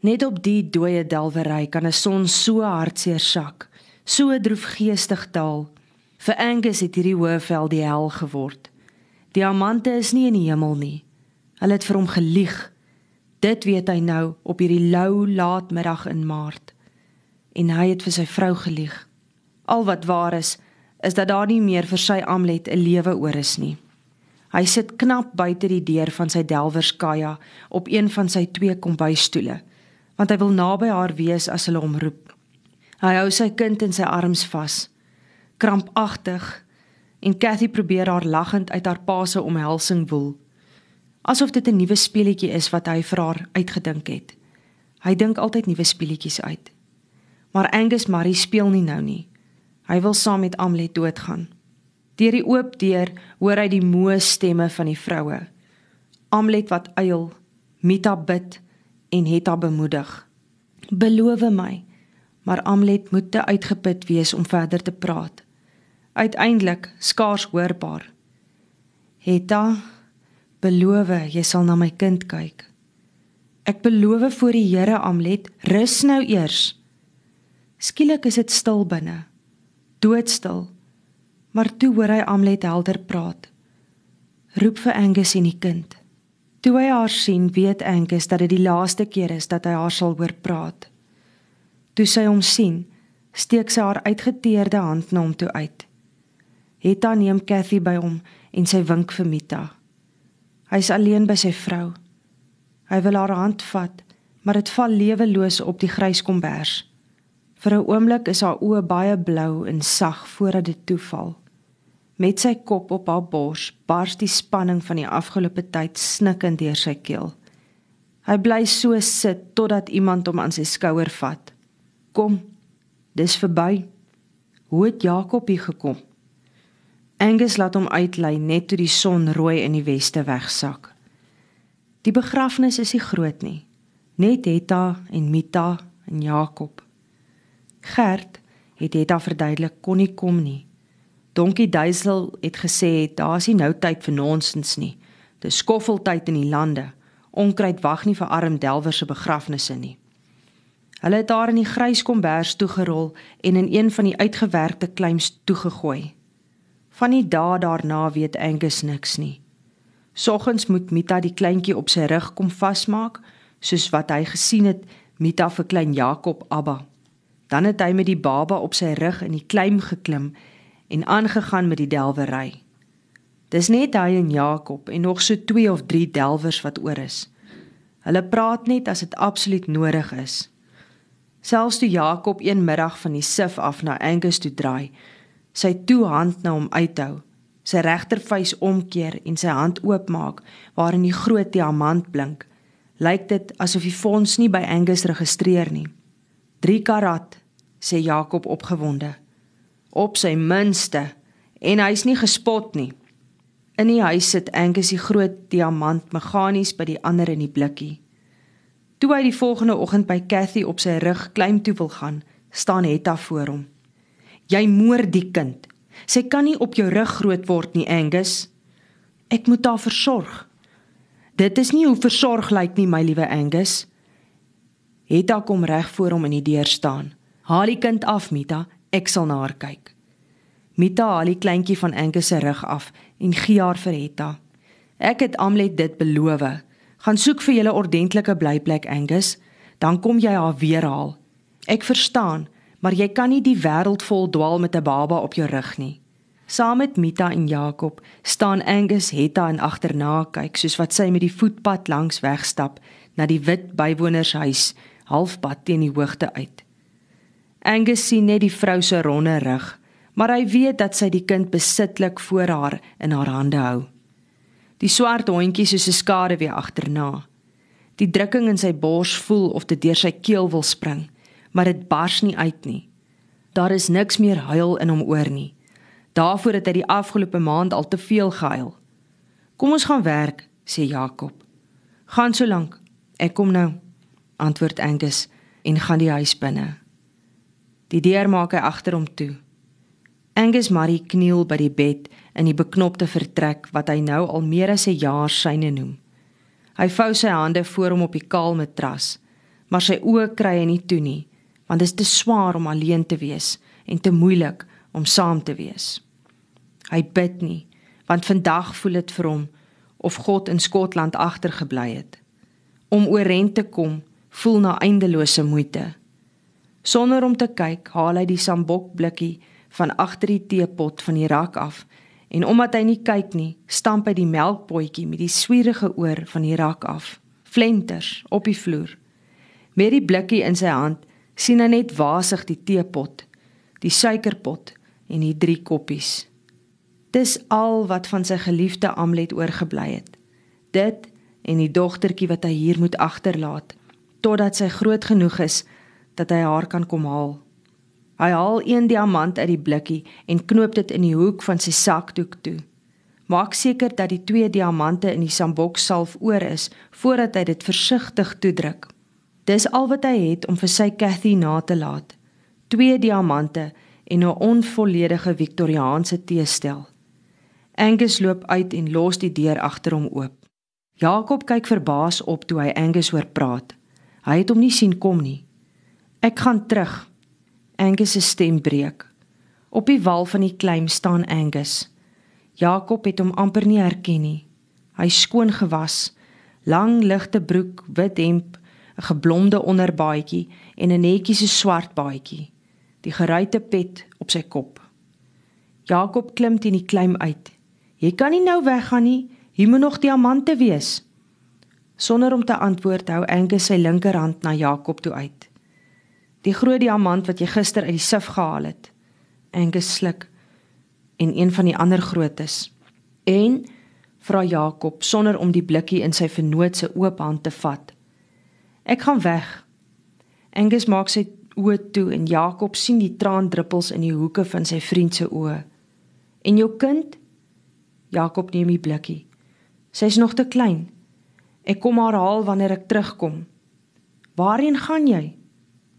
Net op die dooie delwery kan 'n son so hartseer sak, so droefgeestig daal. Vir Angus het hierdie hoëveld die hel geword. Diamante is nie in die hemel nie. Hulle het vir hom gelieg. Dit weet hy nou op hierdie lou laatmiddag in Maart. En hy het vir sy vrou gelieg. Al wat waar is, is dat daar nie meer vir sy Amlet 'n lewe oor is nie. Hy sit knap buite die deur van sy delwerskaja op een van sy twee kombuisstoele, want hy wil naby haar wees as hulle hom roep. Hy hou sy kind in sy arms vas, krampagtig, en Cathy probeer haar lagend uit haar pa se omhelsing woel, asof dit 'n nuwe speletjie is wat hy vir haar uitgedink het. Hy dink altyd nuwe speletjies uit. Maar Angus Marie speel nie nou nie. Hy wil saam met Amlet doodgaan. Deur die oop deur hoor hy die moe stemme van die vroue. Amlet wat uil, Mita bid en Hetta bemoedig. Beloof my, maar Amlet moet te uitgeput wees om verder te praat. Uiteindelik skaars hoorbaar. Hetta, beloof jy sal na my kind kyk. Ek beloof voor die Here Amlet, rus nou eers. Skielik is dit stil binne doodstil. Maar toe hoor hy Amlet helder praat. Roep vir Angus en die kind. Toe hy haar sien, weet Angus dat dit die laaste keer is dat hy haar sal hoor praat. Toe sy hom sien, steek sy haar uitgeteerde hand na hom toe uit. Hetta neem Cathy by hom en sy wink vir Mita. Hy's alleen by sy vrou. Hy wil haar hand vat, maar dit val leweloos op die grys kombers. Vir 'n oomblik is haar oë baie blou en sag voordat dit toeval. Met sy kop op haar bors, bars die spanning van die afgelope tyd snikkend deur sy keel. Hy bly so sit totdat iemand hom aan sy skouer vat. "Kom, dis verby." Hoe het Jakob hier gekom? Angus laat hom uitlei net toe die son rooi in die weste wegsak. Die begrafnis is nie groot nie. Net Hetta en Mita en Jakob. Gert het daar verduidelik kon nie kom nie. Donkie Duisel het gesê daar's nie nou tyd vir nonsens nie. Dis skoffeltyd in die lande. Onkruid wag nie vir arm Delwer se begrafnisse nie. Hulle het daar in die grys kombers toegerol en in een van die uitgewerkte kleims toegegooi. Van die dae daarna weet Angus niks nie. Soggens moet Mita die kleintjie op sy rug kom vasmaak, soos wat hy gesien het Mita vir klein Jakob Abba. Dan het hy met die baba op sy rug in die klim geklim en aangegaan met die delwery. Dis net hy en Jakob en nog so 2 of 3 delwers wat oor is. Hulle praat net as dit absoluut nodig is. Selfs toe Jakob een middag van die sif af na Angus toe draai, sy toe hand na hom uithou, sy regtervuis omkeer en sy hand oopmaak waarin die groot diamant blink, lyk dit asof die fonds nie by Angus registreer nie. 3 karat, sê Jakob opgewonde. Op sy minste en hy's nie gespot nie. In die huis sit Angus die groot diamant meganies by die ander in die blikkie. Toe hy die volgende oggend by Cathy op sy rug klim toe wil gaan, staan Hetta voor hom. Jy moer die kind. Sy kan nie op jou rug groot word nie, Angus. Ek moet haar versorg. Dit is nie hoe versorg lyk nie, my liewe Angus. Hetta kom reg voor hom in die deur staan. Haal die kind af, Mita, ek sal na haar kyk. Mita haal die kleintjie van Angus se rug af en gee haar vir Hetta. Ek het Amlet dit beloof. Gaan soek vir julle ordentlike blyplek Angus, dan kom jy haar weer haal. Ek verstaan, maar jy kan nie die wêreld vol dwaal met 'n baba op jou rug nie. Saam met Mita en Jakob staan Angus Hetta en agterna kyk soos wat sy met die voetpad langs wegstap na die wit bywonershuis halfpad teen die hoogte uit. Angus sien net die vrou se ronde rug, maar hy weet dat sy die kind besitlik voor haar in haar hande hou. Die swart hondjie soos 'n skade weer agterna. Die drukking in sy bors voel of dit deur sy keel wil spring, maar dit bars nie uit nie. Daar is niks meer huil in hom oor nie. Daarvoor het hy die afgelope maand al te veel gehuil. Kom ons gaan werk, sê Jakob. Gaan so lank. Ek kom nou antwoord Angus en gaan die huis binne. Die deur maak hy agter hom toe. Angus Marie kniel by die bed in die beknopte vertrek wat hy nou al meer as 'n jaar syne noem. Hy vou sy hande voor hom op die kaal matras, maar sy oë kry hy nie toe nie, want dit is te swaar om alleen te wees en te moeilik om saam te wees. Hy bid nie, want vandag voel dit vir hom of God in Skotland agtergebly het. Om oorent te kom, voel na eindelose moeite. Sonder om te kyk, haal hy die sambok blikkie van agter die teepot van die rak af en omdat hy nie kyk nie, stamp hy die melkpotjie met die swierige oor van die rak af. Flenters op die vloer. Met die blikkie in sy hand, sien hy net wasig die teepot, die suikerpot en die drie koppies. Dis al wat van sy geliefde Amlet oorgebly het. Dit en die dogtertjie wat hy hier moet agterlaat totdat sy groot genoeg is dat hy haar kan kom haal. Hy haal een diamant uit die blikkie en knoop dit in die hoek van sy sakdoek toe. Maak seker dat die twee diamante in die sambok salf oor is voordat hy dit versigtig toedruk. Dis al wat hy het om vir sy Cathy na te laat. Twee diamante en 'n onvolledige Victoriaanse teestel. Angus loop uit en los die deur agter hom oop. Jakob kyk verbaas op toe hy Angus hoor praat. Hy het hom nie sien kom nie. Ek gaan terug, Angus se stem breek. Op die wal van die kleim staan Angus. Jakob het hom amper nie herken nie. Hy skoon gewas, lang ligte broek, wit hemp, 'n geblomde onderbaadjie en 'n netjiese swart baadjie. Die geruite pet op sy kop. Jakob klim teen die kleim uit. "Jy kan nie nou weggaan nie. Hier moet nog diamante wees." Sonder om te antwoord, hou Angus sy linkerhand na Jakob toe uit. Die groot diamant wat jy gister uit die sif gehaal het. Angus sluk en een van die ander grootes. En vra Jakob sonder om die blikkie in sy vernoot se oop hand te vat. Ek gaan weg. Angus maak sy oë toe en Jakob sien die traandruppels in die hoeke van sy vriend se oë. En jou kind? Jakob neem die blikkie. Sy's nog te klein. Ek kom haar haal wanneer ek terugkom. Waarheen gaan jy?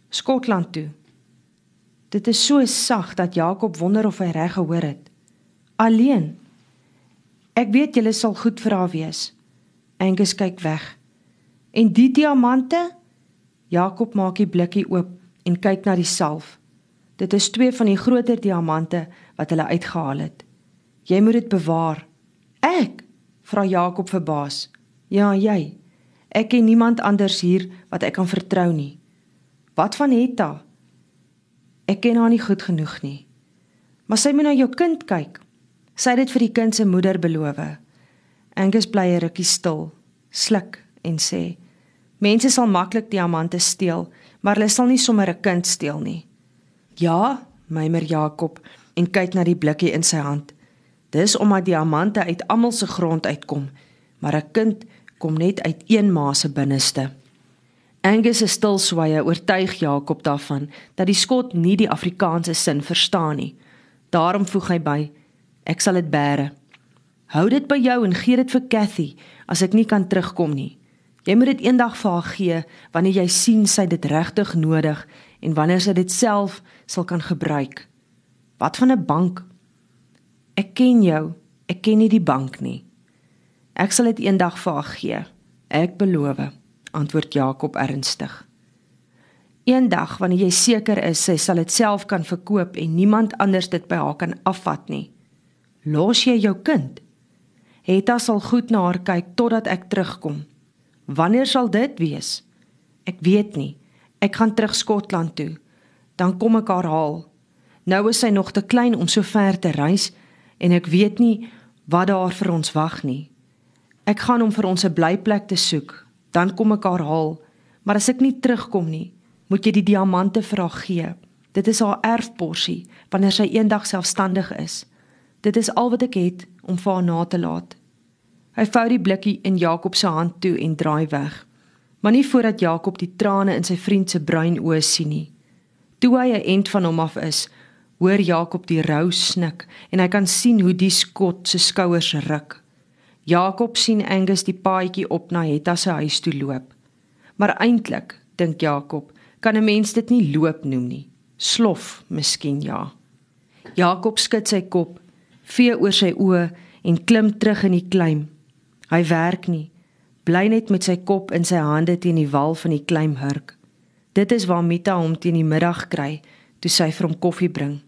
Skotland toe. Dit is so sag dat Jakob wonder of hy reg gehoor het. Alleen. Ek weet julle sal goed vir haar wees. Angus kyk weg. En die diamante? Jakob maak die blikkie oop en kyk na die salf. Dit is twee van die groter diamante wat hulle uitgehaal het. Jy moet dit bewaar. Ek? vra Jakob verbaas. Ja, jy. Ek ken niemand anders hier wat ek kan vertrou nie. Wat van Hetta? Ek ken haar nie goed genoeg nie. Maar sy moet na jou kind kyk. Sy het dit vir die kind se moeder beloof. Angus bly 'n rukkie stil, sluk en sê: "Mense sal maklik diamante steel, maar hulle sal nie sommer 'n kind steel nie." "Ja," mymer Jakob en kyk na die blikkie in sy hand. "Dis omdat diamante uit almal se grond uitkom, maar 'n kind kom net uit een ma se binneste." Angus se stil swye oortuig Jakob daarvan dat die skot nie die Afrikaanse sin verstaan nie. Daarom voeg hy by: Ek sal dit bære. Hou dit by jou en gee dit vir Cathy as ek nie kan terugkom nie. Jy moet dit eendag vir haar gee wanneer jy sien sy dit regtig nodig en wanneer sy dit self sal kan gebruik. Wat van 'n bank? Ek ken jou. Ek ken nie die bank nie. Ek sal dit eendag vir haar gee. Ek beloof antwoord Jakob ernstig. Eendag wanneer jy seker is sy sal dit self kan verkoop en niemand anders dit by haar kan afvat nie, los jy jou kind. Hetta sal goed na haar kyk totdat ek terugkom. Wanneer sal dit wees? Ek weet nie. Ek gaan terug Skotland toe. Dan kom ek haar haal. Nou is sy nog te klein om so ver te reis en ek weet nie wat daar vir ons wag nie. Ek gaan hom vir ons 'n blyplek te soek dan kom ek haar haal. Maar as ek nie terugkom nie, moet jy die diamante vir haar gee. Dit is haar erfporsie wanneer sy eendag selfstandig is. Dit is al wat ek het om vir haar na te laat. Hy vou die blikkie in Jakob se hand toe en draai weg. Maar nie voordat Jakob die trane in sy vriend se bruin oë sien nie. Toe hy 'n end van hom af is, hoor Jakob die rou snik en hy kan sien hoe die skot se skouers ruk. Jakob sien Angus die paadjie op na Hetta se huis toe loop. Maar eintlik, dink Jakob, kan 'n mens dit nie loop noem nie. Slof, miskien ja. Jakob skud sy kop, vee oor sy oë en klim terug in die klim. Hy werk nie, bly net met sy kop in sy hande teen die wal van die klim hurk. Dit is waar Mita hom teen die middag kry toe sy vir hom koffie bring.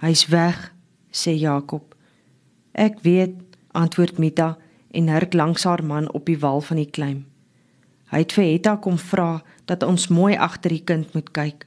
Hy's weg, sê Jakob. Ek weet, antwoord Mita en hurk langs haar man op die wal van die klim. Hy het vir Hetta kom vra dat ons mooi agter die kind moet kyk.